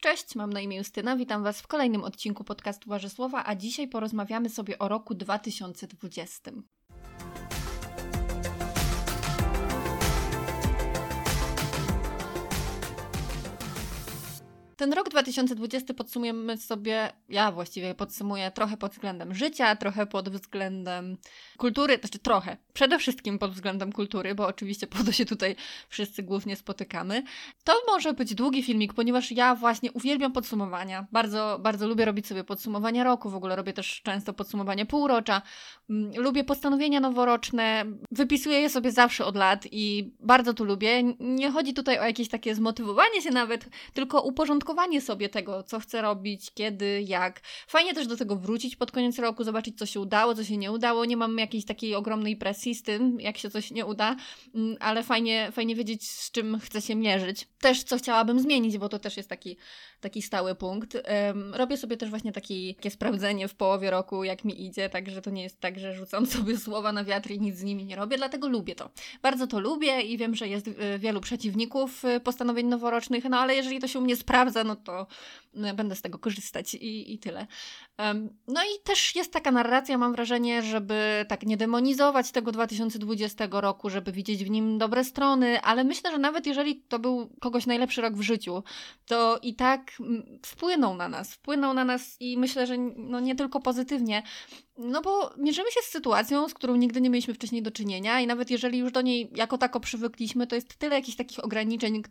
Cześć, mam na imię Justyna, witam Was w kolejnym odcinku podcastu Warzy Słowa, a dzisiaj porozmawiamy sobie o roku 2020. Ten rok 2020 podsumujemy sobie, ja właściwie podsumuję trochę pod względem życia, trochę pod względem kultury, znaczy trochę, przede wszystkim pod względem kultury, bo oczywiście po to się tutaj wszyscy głównie spotykamy. To może być długi filmik, ponieważ ja właśnie uwielbiam podsumowania. Bardzo, bardzo lubię robić sobie podsumowania roku, w ogóle robię też często podsumowanie półrocza. Mm, lubię postanowienia noworoczne, wypisuję je sobie zawsze od lat i bardzo to lubię. Nie chodzi tutaj o jakieś takie zmotywowanie się nawet, tylko uporządkowanie sobie tego, co chcę robić, kiedy, jak. Fajnie też do tego wrócić pod koniec roku, zobaczyć, co się udało, co się nie udało. Nie mam jakiejś takiej ogromnej presji z tym, jak się coś nie uda, mm, ale fajnie, fajnie wiedzieć, z czym chcę się mierzyć. Też, co chciałabym zmienić, bo to też jest taki, taki stały punkt. Robię sobie też właśnie taki, takie sprawdzenie w połowie roku, jak mi idzie, także to nie jest tak, że rzucam sobie słowa na wiatr i nic z nimi nie robię, dlatego lubię to. Bardzo to lubię i wiem, że jest y, wielu przeciwników y, postanowień noworocznych, no ale jeżeli to się u mnie sprawdza, no to e, będę z tego korzystać i, i tyle. No i też jest taka narracja, mam wrażenie, żeby tak nie demonizować tego 2020 roku, żeby widzieć w nim dobre strony, ale myślę, że nawet jeżeli to był kogoś najlepszy rok w życiu, to i tak wpłynął na nas, wpłynął na nas i myślę, że no nie tylko pozytywnie, no bo mierzymy się z sytuacją, z którą nigdy nie mieliśmy wcześniej do czynienia i nawet jeżeli już do niej jako tako przywykliśmy, to jest tyle jakichś takich ograniczeń,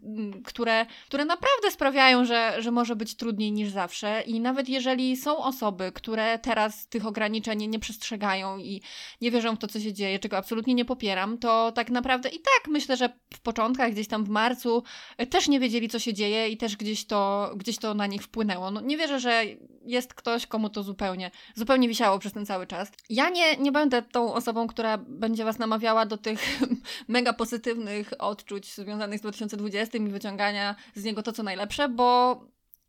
które, które naprawdę sprawiają, że, że może być trudniej niż zawsze i nawet jeżeli są osoby, które teraz tych ograniczeń nie przestrzegają i nie wierzą w to, co się dzieje, czego absolutnie nie popieram, to tak naprawdę i tak myślę, że w początkach, gdzieś tam w marcu, e, też nie wiedzieli, co się dzieje i też gdzieś to, gdzieś to na nich wpłynęło. No, nie wierzę, że jest ktoś, komu to zupełnie, zupełnie wisiało przez ten cały czas. Ja nie, nie będę tą osobą, która będzie Was namawiała do tych mega pozytywnych odczuć związanych z 2020 i wyciągania z niego to, co najlepsze, bo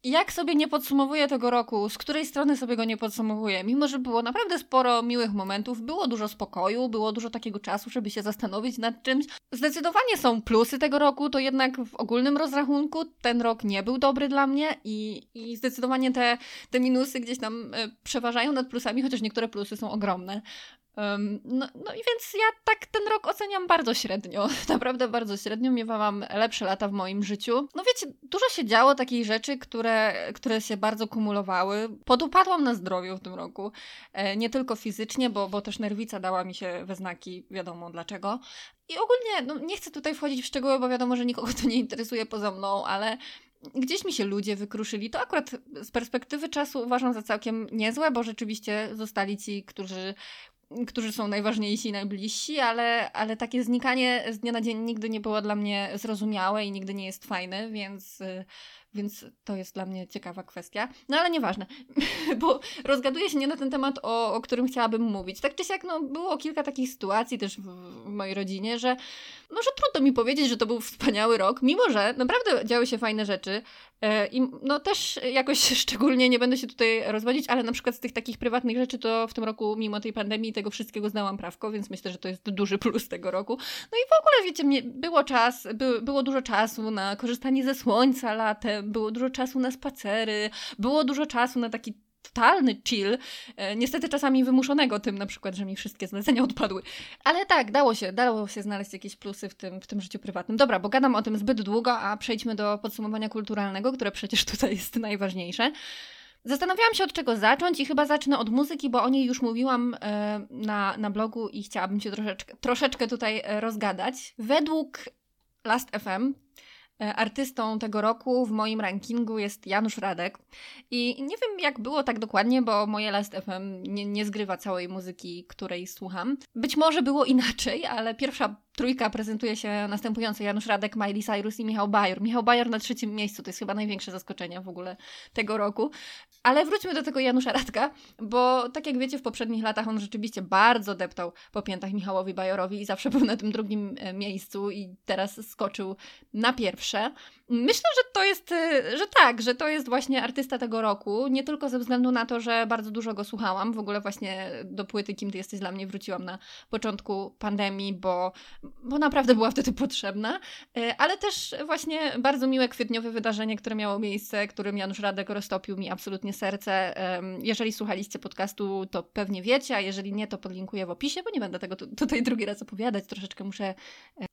jak sobie nie podsumowuję tego roku, z której strony sobie go nie podsumowuję, mimo że było naprawdę sporo miłych momentów, było dużo spokoju, było dużo takiego czasu, żeby się zastanowić nad czymś. Zdecydowanie są plusy tego roku, to jednak w ogólnym rozrachunku ten rok nie był dobry dla mnie i, i zdecydowanie te, te minusy gdzieś tam e, przeważają nad plusami, chociaż niektóre plusy są ogromne. No, no i więc ja tak ten rok oceniam bardzo średnio. Naprawdę bardzo średnio. Miewałam lepsze lata w moim życiu. No wiecie, dużo się działo takich rzeczy, które, które się bardzo kumulowały. Podupadłam na zdrowiu w tym roku. E, nie tylko fizycznie, bo, bo też nerwica dała mi się we znaki, wiadomo dlaczego. I ogólnie, no nie chcę tutaj wchodzić w szczegóły, bo wiadomo, że nikogo to nie interesuje poza mną, ale gdzieś mi się ludzie wykruszyli. To akurat z perspektywy czasu uważam za całkiem niezłe, bo rzeczywiście zostali ci, którzy, którzy są najważniejsi i najbliżsi, ale, ale takie znikanie z dnia na dzień nigdy nie było dla mnie zrozumiałe i nigdy nie jest fajne, więc y, więc to jest dla mnie ciekawa kwestia. No ale nieważne, bo rozgaduję się nie na ten temat, o, o którym chciałabym mówić. Tak czy siak, no, było kilka takich sytuacji też w, w mojej rodzinie, że no, trudno mi powiedzieć, że to był wspaniały rok, mimo że naprawdę działy się fajne rzeczy. E, I no też jakoś szczególnie nie będę się tutaj rozwodzić, ale na przykład z tych takich prywatnych rzeczy to w tym roku, mimo tej pandemii, tego wszystkiego znałam prawko, więc myślę, że to jest duży plus tego roku. No i w ogóle, wiecie, było czas, by, było dużo czasu na korzystanie ze słońca latem, było dużo czasu na spacery, było dużo czasu na taki totalny chill, e, niestety czasami wymuszonego tym na przykład, że mi wszystkie zlecenia odpadły. Ale tak, dało się, dało się znaleźć jakieś plusy w tym, w tym życiu prywatnym. Dobra, bo gadam o tym zbyt długo, a przejdźmy do podsumowania kulturalnego, które przecież tutaj jest najważniejsze. Zastanawiałam się od czego zacząć i chyba zacznę od muzyki, bo o niej już mówiłam e, na, na blogu i chciałabym się troszeczkę, troszeczkę tutaj e, rozgadać. Według Last FM E, artystą tego roku w moim rankingu jest Janusz Radek. I nie wiem, jak było tak dokładnie, bo moje Last FM nie, nie zgrywa całej muzyki, której słucham. Być może było inaczej, ale pierwsza trójka prezentuje się następująco Janusz Radek, Miley Cyrus i Michał Bajor. Michał Bajor na trzecim miejscu, to jest chyba największe zaskoczenie w ogóle tego roku. Ale wróćmy do tego Janusza Radka, bo tak jak wiecie, w poprzednich latach on rzeczywiście bardzo deptał po piętach Michałowi Bajorowi i zawsze był na tym drugim e, miejscu i teraz skoczył na pierwsze. Myślę, że to jest, e, że tak, że to jest właśnie artysta tego roku, nie tylko ze względu na to, że bardzo dużo go słuchałam, w ogóle właśnie do płyty Kim Ty Jesteś Dla Mnie wróciłam na początku pandemii, bo bo naprawdę była wtedy potrzebna, e, ale też właśnie bardzo miłe kwietniowe wydarzenie, które miało miejsce, którym Janusz Radek roztopił mi absolutnie serce. Jeżeli słuchaliście podcastu, to pewnie wiecie, a jeżeli nie, to podlinkuję w opisie, bo nie będę tego tutaj drugi raz opowiadać, troszeczkę muszę e,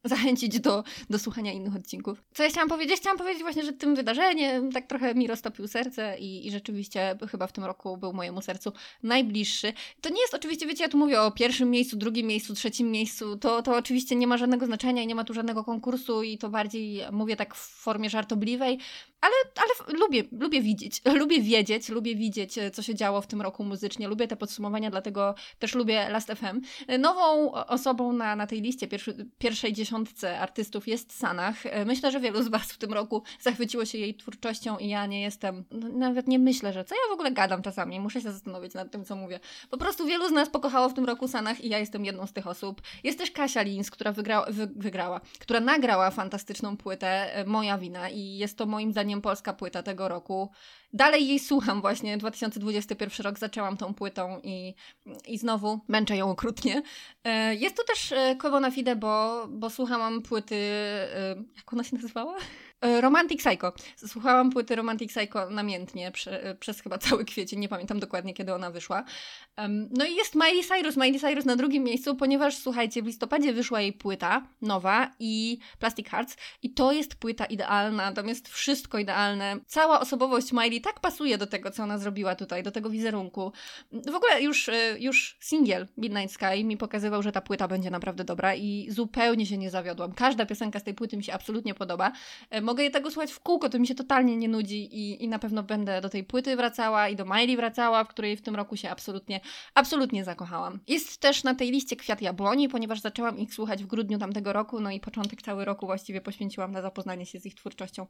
zachęcić do, do słuchania innych odcinków. Co ja chciałam powiedzieć? Chciałam powiedzieć właśnie, że tym wydarzeniem tak trochę mi roztopił serce i, i rzeczywiście chyba w tym roku był mojemu sercu najbliższy. To nie jest oczywiście, wiecie, ja tu mówię o pierwszym miejscu, drugim miejscu, trzecim miejscu, to, to oczywiście nie ma żadnego znaczenia i nie ma tu żadnego konkursu i to bardziej mówię tak w formie żartobliwej, ale, ale lubię, lubię widzieć, lubię wiedzieć, lubię widzieć, co się działo w tym roku muzycznie, lubię te podsumowania, dlatego też lubię Last FM. Nową osobą na, na tej liście pierwszy, pierwszej dziesiątce artystów jest Sanach. Myślę, że wielu z Was w tym roku zachwyciło się jej twórczością i ja nie jestem, no, nawet nie myślę, że co ja w ogóle gadam czasami, muszę się zastanowić nad tym, co mówię. Po prostu wielu z nas pokochało w tym roku Sanach i ja jestem jedną z tych osób. Jest też Kasia Lins, która wygrała, wy, wygrała która nagrała fantastyczną płytę e, Moja Wina i jest to moim zdaniem polska płyta tego roku. Dalej jej słucham właśnie, 2021 rok zaczęłam tą płytą i, i znowu męczę ją okrutnie. E, jest tu też e, Kowona Fide, bo, bo słuchałam płyty, jak ona się nazywała? E, Romantic Psycho. Słuchałam płyty Romantic Psycho namiętnie prze, e, przez chyba cały kwiecień, nie pamiętam dokładnie kiedy ona wyszła. No i jest Miley Cyrus, Miley Cyrus na drugim miejscu, ponieważ słuchajcie, w listopadzie wyszła jej płyta nowa i Plastic Hearts i to jest płyta idealna, tam jest wszystko idealne. Cała osobowość Miley tak pasuje do tego, co ona zrobiła tutaj, do tego wizerunku. W ogóle już, e, już singiel Midnight Sky mi pokazywał, że ta płyta będzie naprawdę dobra i zupełnie się nie zawiodłam. Każda piosenka z tej płyty mi się absolutnie podoba mogę je tego słuchać w kółko, to mi się totalnie nie nudzi i, i na pewno będę do tej płyty wracała i do Miley wracała, w której w tym roku się absolutnie, absolutnie zakochałam. Jest też na tej liście Kwiat Jabłoni, ponieważ zaczęłam ich słuchać w grudniu tamtego roku, no i początek cały roku właściwie poświęciłam na zapoznanie się z ich twórczością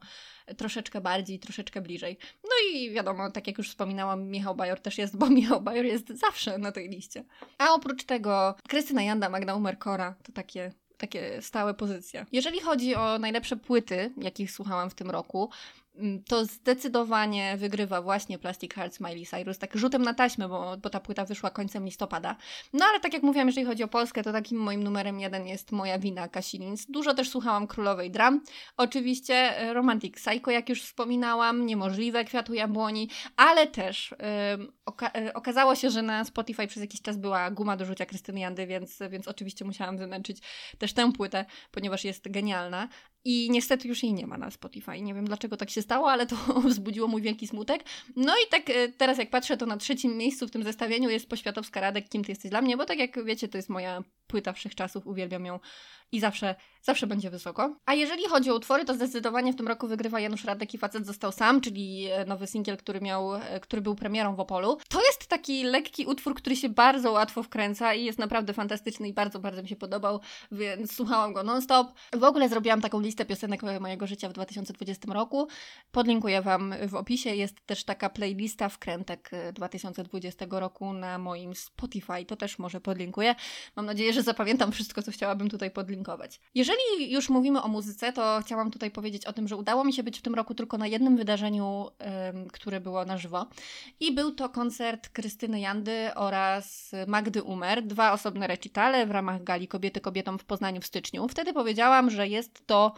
troszeczkę bardziej, troszeczkę bliżej. No i wiadomo, tak jak już wspominałam, Michał Bajor też jest, bo Michał Bajor jest zawsze na tej liście. A oprócz tego Krystyna Janda, Magda Umerkora, to takie takie stałe pozycje. Jeżeli chodzi o najlepsze płyty, jakich słuchałam w tym roku, Mm, to zdecydowanie wygrywa właśnie Plastic Hearts Miley Cyrus, tak rzutem na taśmę, bo, bo ta płyta wyszła końcem listopada. No ale tak jak mówiłam, jeżeli chodzi o Polskę, to takim moim numerem jeden jest Moja Wina Kasilins. Dużo też słuchałam Królowej Dram. Oczywiście e, Romantic Psycho, jak już wspominałam, Niemożliwe Kwiatu Jabłoni, ale też yy, oka yy, okazało się, że na Spotify przez jakiś czas była guma do rzucia Krystyny Jandy, więc, więc oczywiście musiałam wymęczyć też tę płytę, ponieważ jest genialna. I niestety już jej nie ma na Spotify. Nie wiem dlaczego tak się stało, ale to wzbudziło mój wielki smutek. No i tak e, teraz jak patrzę, to na trzecim miejscu w tym zestawieniu jest Poświatowska Radek, Kim Ty Jesteś Dla Mnie, bo tak jak wiecie, to jest moja płyta wszechczasów, uwielbiam ją i zawsze, zawsze będzie wysoko. A jeżeli chodzi o utwory, to zdecydowanie w tym roku wygrywa Janusz Radek i Facet został sam, czyli e, nowy singiel, który miał, e, który był premierą w Opolu. To jest taki lekki utwór, który się bardzo łatwo wkręca i jest naprawdę fantastyczny i bardzo, bardzo mi się podobał, więc słuchałam go non-stop. W ogóle zrobiłam taką listę piosenek mojego życia w 2020 roku. Podlinkuję Wam w opisie. Jest też taka playlista wkrętek 2020 e, roku na moim Spotify. To też może podlinkuję. Mam nadzieję, że zapamiętam wszystko, co chciałabym tutaj podlinkować jeżeli już mówimy o muzyce, to chciałam tutaj powiedzieć o tym, że udało mi się być w tym roku tylko na jednym wydarzeniu, które było na żywo. I był to koncert Krystyny Jandy oraz Magdy Umer, dwa osobne recitale w ramach gali Kobiety kobietom w Poznaniu w styczniu. Wtedy powiedziałam, że jest to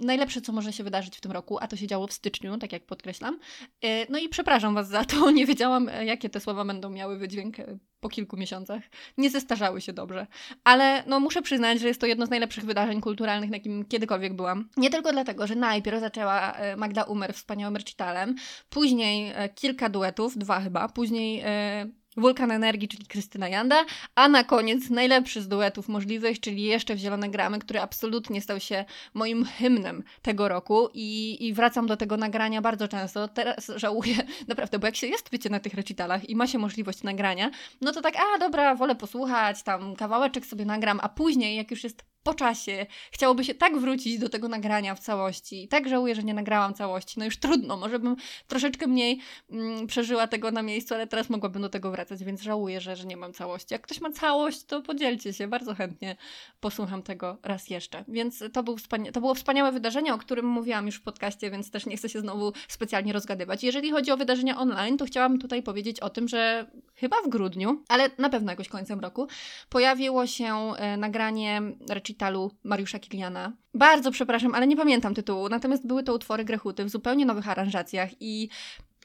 najlepsze, co może się wydarzyć w tym roku, a to się działo w styczniu, tak jak podkreślam. E, no i przepraszam Was za to, nie wiedziałam, e, jakie te słowa będą miały wydźwięk e, po kilku miesiącach. Nie zestarzały się dobrze. Ale no, muszę przyznać, że jest to jedno z najlepszych wydarzeń kulturalnych, na jakim kiedykolwiek byłam. Nie tylko dlatego, że najpierw zaczęła e, Magda Umer wspaniałym recitalem, później e, kilka duetów, dwa chyba, później e, Wulkan Energii, czyli Krystyna Janda, a na koniec najlepszy z duetów możliwych, czyli jeszcze w Zielone Gramy, który absolutnie stał się moim hymnem tego roku i, i wracam do tego nagrania bardzo często. Teraz żałuję, naprawdę, bo jak się jest, wiecie, na tych recitalach i ma się możliwość nagrania, no to tak, a dobra, wolę posłuchać, tam kawałeczek sobie nagram, a później, jak już jest po czasie. Chciałoby się tak wrócić do tego nagrania w całości. I tak żałuję, że nie nagrałam całości. No już trudno, może bym troszeczkę mniej mm, przeżyła tego na miejscu, ale teraz mogłabym do tego wracać, więc żałuję, że, że nie mam całości. Jak ktoś ma całość, to podzielcie się. Bardzo chętnie posłucham tego raz jeszcze. Więc to, był wspania- to było wspaniałe wydarzenie, o którym mówiłam już w podcaście, więc też nie chcę się znowu specjalnie rozgadywać. Jeżeli chodzi o wydarzenia online, to chciałam tutaj powiedzieć o tym, że chyba w grudniu, ale na pewno jakoś końcem roku, pojawiło się e, nagranie Recita recitalu Mariusza Kiliana. Bardzo przepraszam, ale nie pamiętam tytułu, natomiast były to utwory Grechuty w zupełnie nowych aranżacjach i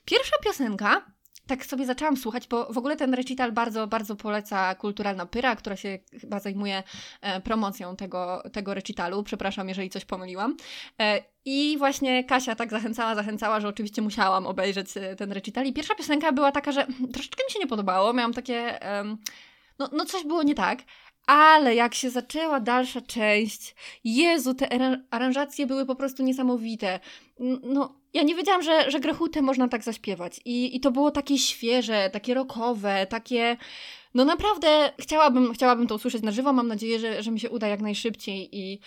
pierwsza piosenka tak sobie zaczęłam słuchać, bo w ogóle ten recital bardzo, bardzo poleca Kulturalna Pyra, która się chyba zajmuje e, promocją tego, tego recitalu. Przepraszam, jeżeli coś pomyliłam. E, I właśnie Kasia tak zachęcała, zachęcała, że oczywiście musiałam obejrzeć e, ten recital. I pierwsza piosenka była taka, że troszeczkę mi się nie podobało. Miałam takie... no, no coś było nie tak. Ale jak się zaczęła dalsza część, Jezu, te aranżacje były po prostu niesamowite. No, ja nie wiedziałam, że, że Grechutę można tak zaśpiewać. I, I to było takie świeże, takie rockowe, takie... No naprawdę chciałabym, chciałabym to usłyszeć na żywo. Mam nadzieję, że, że mi się uda jak najszybciej i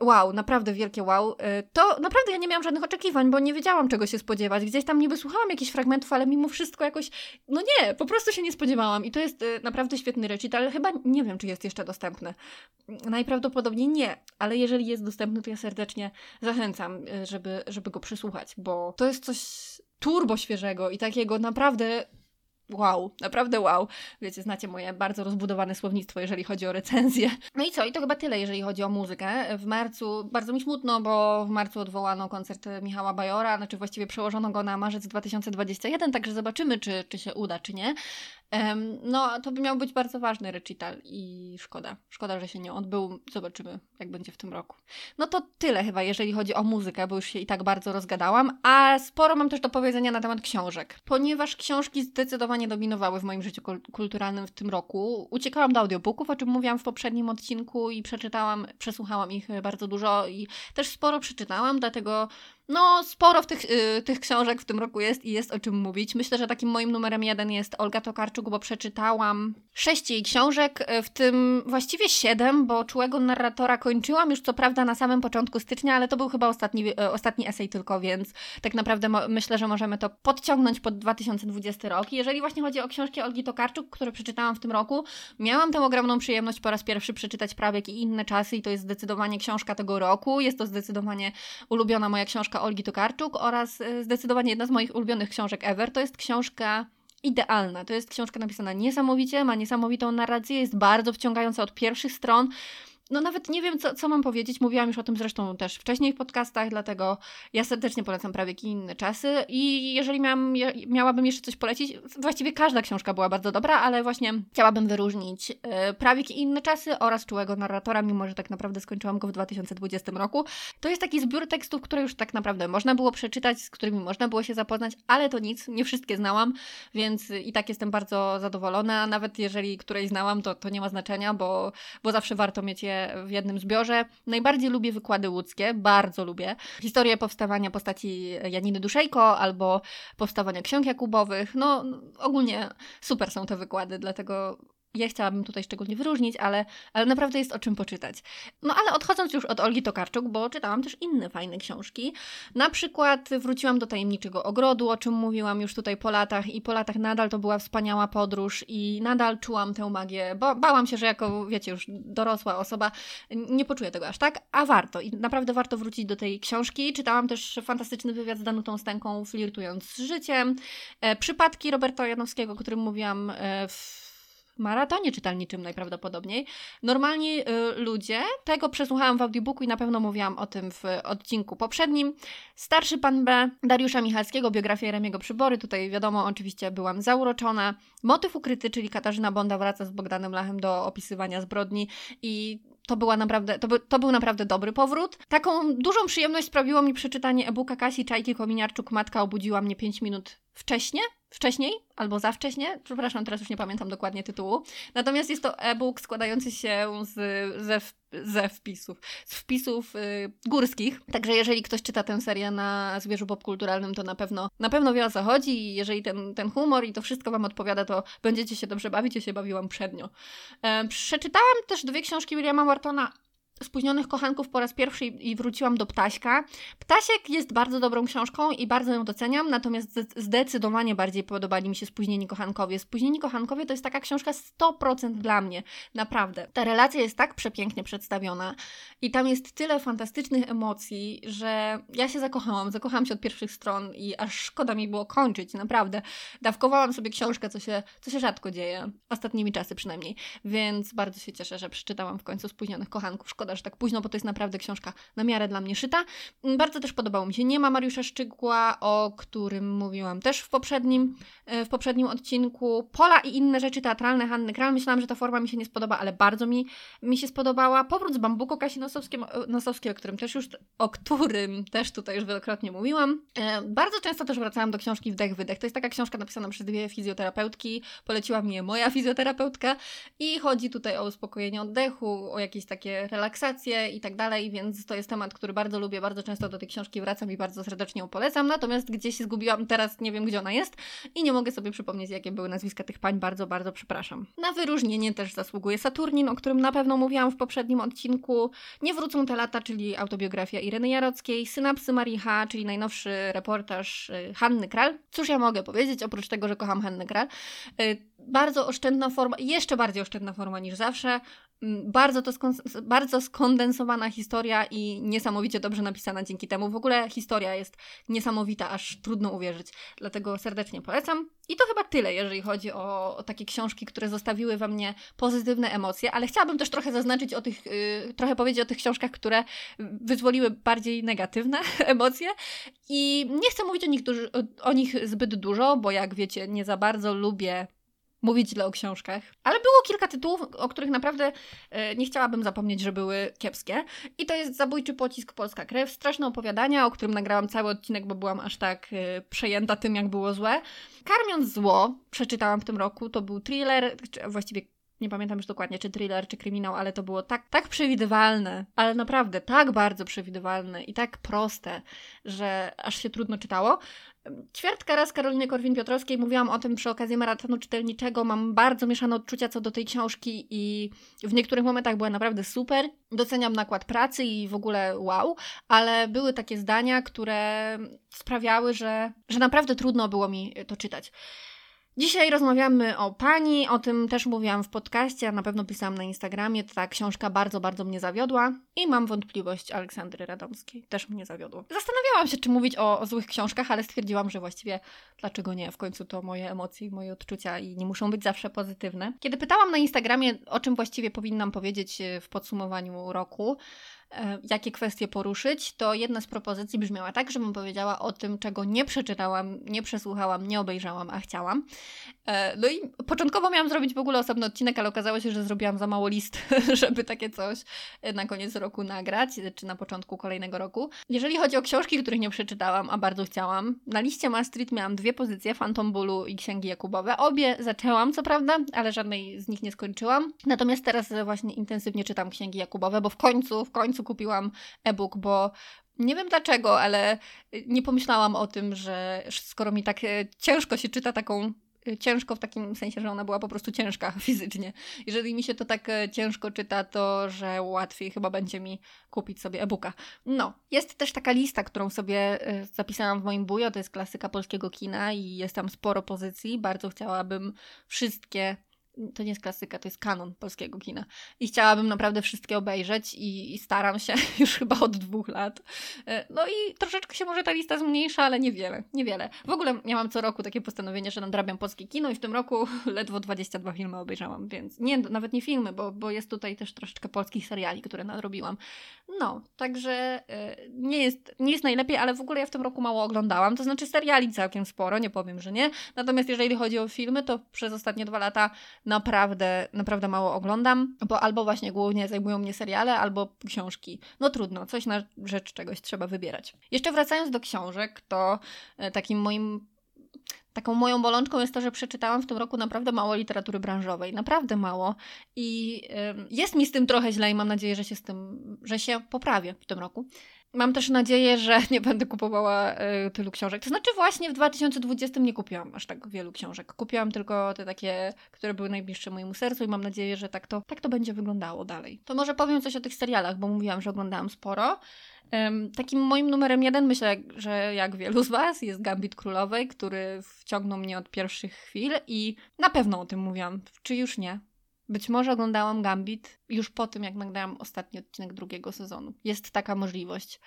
wow, naprawdę wielkie wow. E, to naprawdę ja nie miałam żadnych oczekiwań, bo nie wiedziałam czego się spodziewać. Gdzieś tam niby słuchałam jakichś fragmentów, ale mimo wszystko jakoś, no nie, po prostu się nie spodziewałam. I to jest e, naprawdę świetny recital. Chyba nie wiem, czy jest jeszcze dostępny. Najprawdopodobniej nie, ale jeżeli jest dostępny, to ja serdecznie zachęcam, żeby, żeby go przysłuchać, bo to jest coś turbo świeżego i takiego naprawdę wow, naprawdę wow. Wiecie, znacie moje bardzo rozbudowane słownictwo, jeżeli chodzi o recenzję. No i co? I to chyba tyle, jeżeli chodzi o muzykę. W marcu, bardzo mi smutno, bo w marcu odwołano koncert Michała Bajora, znaczy właściwie przełożono go na marzec 2021, także zobaczymy, czy, czy się uda, czy nie. No, to by miał być bardzo ważny recital i szkoda. Szkoda, że się nie odbył. Zobaczymy, jak będzie w tym roku. No to tyle chyba, jeżeli chodzi o muzykę, bo już się i tak bardzo rozgadałam, a sporo mam też do powiedzenia na temat książek. Ponieważ książki zdecydowanie dominowały w moim życiu kulturalnym w tym roku, uciekałam do audiobooków, o czym mówiłam w poprzednim odcinku i przeczytałam, przesłuchałam ich bardzo dużo i też sporo przeczytałam, dlatego no, sporo w tych, y, tych książek w tym roku jest i jest o czym mówić. Myślę, że takim moim numerem jeden jest Olga Tokarczuk, bo przeczytałam sześć jej książek, y, w tym właściwie siedem, bo Czułego Narratora kończyłam już co prawda na samym początku stycznia, ale to był chyba ostatni, y, ostatni esej tylko, więc tak naprawdę myślę, że możemy to podciągnąć pod 2020 rok. Jeżeli właśnie chodzi o książki Olgi Tokarczuk, które przeczytałam w tym roku, miałam tę ogromną przyjemność po raz pierwszy przeczytać Prawiek i inne czasy i to jest zdecydowanie książka tego roku. Jest to zdecydowanie ulubiona moja książka Olgi Tokarczuk oraz e, zdecydowanie jedna z moich ulubionych książek ever. To jest książka idealna. To jest książka napisana niesamowicie, ma niesamowitą narrację, jest bardzo wciągająca od pierwszych stron no nawet nie wiem, co, co mam powiedzieć. Mówiłam już o tym zresztą też wcześniej w podcastach, dlatego ja serdecznie polecam prawie inne czasy. I jeżeli miałam, miałabym jeszcze coś polecić, właściwie każda książka była bardzo dobra, ale właśnie chciałabym wyróżnić e, prawie inne czasy oraz czułego narratora, mimo że tak naprawdę skończyłam go w 2020 roku. To jest taki zbiór tekstów, które już tak naprawdę można było przeczytać, z którymi można było się zapoznać, ale to nic, nie wszystkie znałam, więc i tak jestem bardzo zadowolona. Nawet jeżeli której znałam, to, to nie ma znaczenia, bo, bo zawsze warto mieć je w jednym zbiorze. Najbardziej lubię wykłady łódzkie, bardzo lubię. Historię powstawania postaci Janiny Duszejko albo powstawania ksiąg Jakubowych. No, ogólnie super są te wykłady, dlatego ja chciałabym tutaj szczególnie wyróżnić, ale, ale naprawdę jest o czym poczytać. No ale odchodząc już od Olgi Tokarczuk, bo czytałam też inne fajne książki. Na przykład wróciłam do Tajemniczego Ogrodu, o czym mówiłam już tutaj po latach i po latach nadal to była wspaniała podróż i nadal czułam tę magię, bo bałam się, że jako, wiecie, już dorosła osoba nie poczuję tego aż tak, a warto i naprawdę warto wrócić do tej książki. Czytałam też fantastyczny wywiad z Danutą Stęką, flirtując z życiem. E, przypadki Roberta Janowskiego, o którym mówiłam e, w maratonie czytelniczym najprawdopodobniej. Normalni y, ludzie, tego przesłuchałam w audiobooku i na pewno mówiłam o tym w odcinku poprzednim. Starszy pan B, Dariusza Michalskiego, biografia Remiego Przybory, tutaj wiadomo, oczywiście byłam zauroczona. Motyw ukryty, czyli Katarzyna Bonda wraca z Bogdanem Lachem do opisywania zbrodni i to, była naprawdę, to, by, to był naprawdę dobry powrót. Taką dużą przyjemność sprawiło mi przeczytanie e-booka Kasi Czajki Kominiarczuk Matka obudziła mnie 5 minut wcześniej, wcześniej albo za wcześnie, przepraszam, teraz już nie pamiętam dokładnie tytułu. Natomiast jest to e-book składający się z, ze, ze wpisów, z wpisów y, górskich. Także jeżeli ktoś czyta tę serię na zwierzu popkulturalnym, to na pewno na pewno wie o co chodzi i jeżeli ten, ten humor i to wszystko Wam odpowiada, to będziecie się dobrze bawić. Ja się bawiłam przednio. E, przeczytałam też dwie książki Williama Whartona Spóźnionych Kochanków po raz pierwszy i wróciłam do Ptaśka. Ptasiek jest bardzo dobrą książką i bardzo ją doceniam, natomiast zdecydowanie bardziej podobali mi się Spóźnieni Kochankowie. Spóźnieni Kochankowie to jest taka książka 100% dla mnie, naprawdę. Ta relacja jest tak przepięknie przedstawiona i tam jest tyle fantastycznych emocji, że ja się zakochałam. Zakochałam się od pierwszych stron i aż szkoda mi było kończyć, naprawdę. Dawkowałam sobie książkę, co się, co się rzadko dzieje, ostatnimi czasy przynajmniej, więc bardzo się cieszę, że przeczytałam w końcu Spóźnionych Kochanków. Szkoda, że tak późno, bo to jest naprawdę książka na miarę dla mnie szyta. Mm, bardzo też podobało mi się Nie ma Mariusza Szczygła, o którym mówiłam też w poprzednim, e, w poprzednim odcinku. Pola i inne rzeczy teatralne Hanny Kral. Myślałam, że ta forma mi się nie spodoba, ale bardzo mi, mi się spodobała. Powrót z Bambuko Kasi Nosowskiej, o którym też już, o którym też tutaj już wielokrotnie mówiłam. E, bardzo często też wracałam do książki Wdech, Wydech. To jest taka książka napisana przez dwie fizjoterapeutki. Poleciła mi je moja fizjoterapeutka i chodzi tutaj o uspokojenie oddechu, o jakieś takie relaksacje i tak dalej, więc to jest temat, który bardzo lubię, bardzo często do tej książki wracam i bardzo serdecznie ją polecam, natomiast gdzieś się zgubiłam, teraz nie wiem gdzie ona jest i nie mogę sobie przypomnieć jakie były nazwiska tych pań, bardzo, bardzo przepraszam. Na wyróżnienie też zasługuje Saturnin, o którym na pewno mówiłam w poprzednim odcinku, Nie wrócą te lata, czyli autobiografia Ireny Jarockiej, Synapsy Maricha, czyli najnowszy reportaż y, Hanny Kral. Cóż ja mogę powiedzieć, oprócz tego, że kocham Hannę Kral. Y, bardzo oszczędna forma, jeszcze bardziej oszczędna forma niż zawsze. Bardzo, to bardzo skondensowana historia i niesamowicie dobrze napisana dzięki temu. W ogóle historia jest niesamowita, aż trudno uwierzyć. Dlatego serdecznie polecam. I to chyba tyle, jeżeli chodzi o, takie książki, które zostawiły we mnie pozytywne emocje, ale chciałabym też trochę zaznaczyć o tych, yy, trochę powiedzieć o tych książkach, które wyzwoliły bardziej negatywne emocje. I nie chcę mówić o nich, o, o nich zbyt dużo, bo jak wiecie, nie za bardzo lubię mówić źle o książkach. Ale było kilka tytułów, o których naprawdę e, nie chciałabym zapomnieć, że były kiepskie. I to jest Zabójczy pocisk Polska Krew, straszne opowiadania, o którym nagrałam cały odcinek, bo byłam aż tak e, przejęta tym, jak było złe. Karmiąc zło, przeczytałam w tym roku, to był thriller, właściwie nie pamiętam już dokładnie, czy thriller, czy kryminał, ale to było tak, tak przewidywalne, ale naprawdę tak bardzo przewidywalne i tak proste, że aż się trudno czytało. Ćwiartka raz Karoliny Korwin-Piotrowskiej, mówiłam o tym przy okazji maratonu czytelniczego, mam bardzo mieszane odczucia co do tej książki i w niektórych momentach była naprawdę super. Doceniam nakład pracy i w ogóle wow, ale były takie zdania, które sprawiały, że, że naprawdę trudno było mi to czytać. Dzisiaj rozmawiamy o pani, o tym też mówiłam w podcaście, a na pewno pisałam na Instagramie. Ta książka bardzo, bardzo mnie zawiodła i mam wątpliwość Aleksandry Radomskiej. Też mnie zawiodło. Zastanawiałam się, czy mówić o, o złych książkach, ale stwierdziłam, że właściwie dlaczego nie? W końcu to moje emocje moje odczucia i nie muszą być zawsze pozytywne. Kiedy pytałam na Instagramie, o czym właściwie powinnam powiedzieć e, w podsumowaniu roku, jakie kwestie poruszyć, to jedna z propozycji brzmiała tak, żebym powiedziała o tym, czego nie przeczytałam, nie przesłuchałam, nie obejrzałam, a chciałam. E, no i początkowo miałam zrobić w ogóle osobny odcinek, ale okazało się, że zrobiłam za mało list, żeby takie coś na koniec roku nagrać, czy na początku kolejnego roku. Jeżeli chodzi o książki, których nie przeczytałam, a bardzo chciałam, na liście Maastricht miałam dwie pozycje, Phantom Bulu i Księgi Jakubowe. Obie zaczęłam, co prawda, ale żadnej z nich nie skończyłam. Natomiast teraz właśnie intensywnie czytam Księgi Jakubowe, bo w końcu, w końcu kupiłam e-book, bo nie wiem dlaczego, ale nie pomyślałam o tym, że skoro mi tak e, ciężko się czyta taką e, ciężko w takim sensie, że ona była po prostu ciężka fizycznie. Jeżeli mi się to tak e, ciężko czyta, to że łatwiej chyba będzie mi kupić sobie e-booka. No, jest też taka lista, którą sobie zapisałam w moim bujo, to jest klasyka polskiego kina i jest tam sporo pozycji. Bardzo chciałabym wszystkie to nie jest klasyka, to jest kanon polskiego kina. I chciałabym naprawdę wszystkie obejrzeć i, i, staram się już chyba od dwóch lat. E, no i troszeczkę się może ta lista zmniejsza, ale niewiele, niewiele. W ogóle ja mam co roku takie postanowienie, że nadrabiam polskie kino i w tym roku ledwo 22 filmy obejrzałam, więc nie, nawet nie filmy, bo, bo jest tutaj też troszeczkę polskich seriali, które nadrobiłam. No, także e, nie jest, nie jest najlepiej, ale w ogóle ja w tym roku mało oglądałam, to znaczy seriali całkiem sporo, nie powiem, że nie. Natomiast jeżeli chodzi o filmy, to przez ostatnie dwa lata naprawdę, naprawdę mało oglądam, bo albo właśnie głównie zajmują mnie seriale, albo książki. No trudno, coś na rzecz czegoś trzeba wybierać. Jeszcze wracając do książek, to e, takim moim taką moją bolączką jest to, że przeczytałam w tym roku naprawdę mało literatury branżowej. Naprawdę mało. I jest mi z tym trochę źle i mam nadzieję, że się z tym, że się poprawię w tym roku. Mam też nadzieję, że nie będę kupowała y, tylu książek. To znaczy, właśnie w 2020 nie kupiłam aż tak wielu książek. Kupiłam tylko te takie, które były najbliższe mojemu sercu, i mam nadzieję, że tak to, tak to będzie wyglądało dalej. To może powiem coś o tych serialach, bo mówiłam, że oglądałam sporo. Takim moim numerem jeden, myślę, że jak wielu z Was, jest Gambit Królowej, który wciągnął mnie od pierwszych chwil i na pewno o tym mówiłam, czy już nie. Być może oglądałam Gambit już po tym, jak nagrałam ostatni odcinek drugiego sezonu. Jest taka możliwość.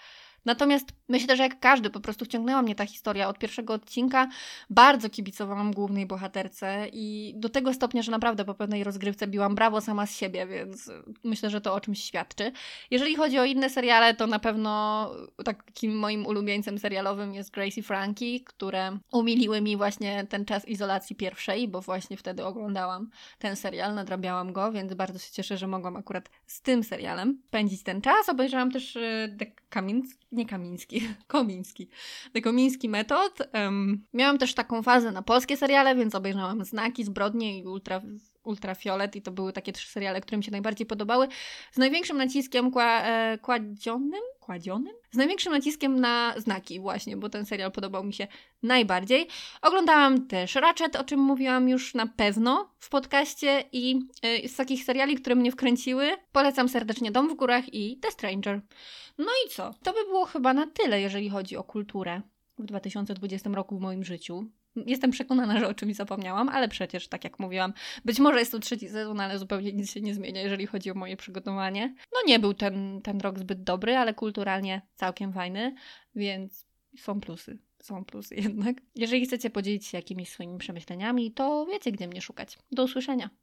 Natomiast myślę, że jak każdy, po prostu wciągnęła mnie ta historia od pierwszego odcinka. Bardzo kibicowałam głównej bohaterce i do tego stopnia, że naprawdę po pewnej rozgrywce biłam brawo sama z siebie, więc myślę, że to o czymś świadczy. Jeżeli chodzi o inne seriale, to na pewno takim moim ulubieńcem serialowym jest Gracie Frankie, które umiliły mi właśnie ten czas izolacji pierwszej, bo właśnie wtedy oglądałam ten serial, nadrabiałam go, więc bardzo się cieszę, że mogłam akurat z tym serialem spędzić ten czas. Obejrzałam też y, The Kamiński, nie Kamiński, Komiński. The Komiński Metod. Um, miałam też taką fazę na polskie seriale, więc obejrzałam Znaki, Zbrodnie i Ultra, Ultrafiolet i to były takie trzy seriale, które mi się najbardziej podobały. Z największym naciskiem kła, e, kładzionym? Kładzionym? Z największym naciskiem na znaki właśnie, bo ten serial podobał mi się najbardziej. Oglądałam też Ratchet, o czym mówiłam już na pewno w podcaście i e, z takich seriali, które mnie wkręciły, polecam serdecznie Dom w górach i The Stranger. No i co? To by było chyba na tyle, jeżeli chodzi o kulturę w 2020 roku w moim życiu. Jestem przekonana, że o czymś zapomniałam, ale przecież, tak jak mówiłam, być może jest to trzeci sezon, ale zupełnie nic się nie zmienia, jeżeli chodzi o moje przygotowanie. No nie był ten, ten rok zbyt dobry, ale kulturalnie całkiem fajny, więc są plusy. Są plusy jednak. Jeżeli chcecie podzielić się jakimiś swoimi przemyśleniami, to wiecie, gdzie mnie szukać. Do usłyszenia.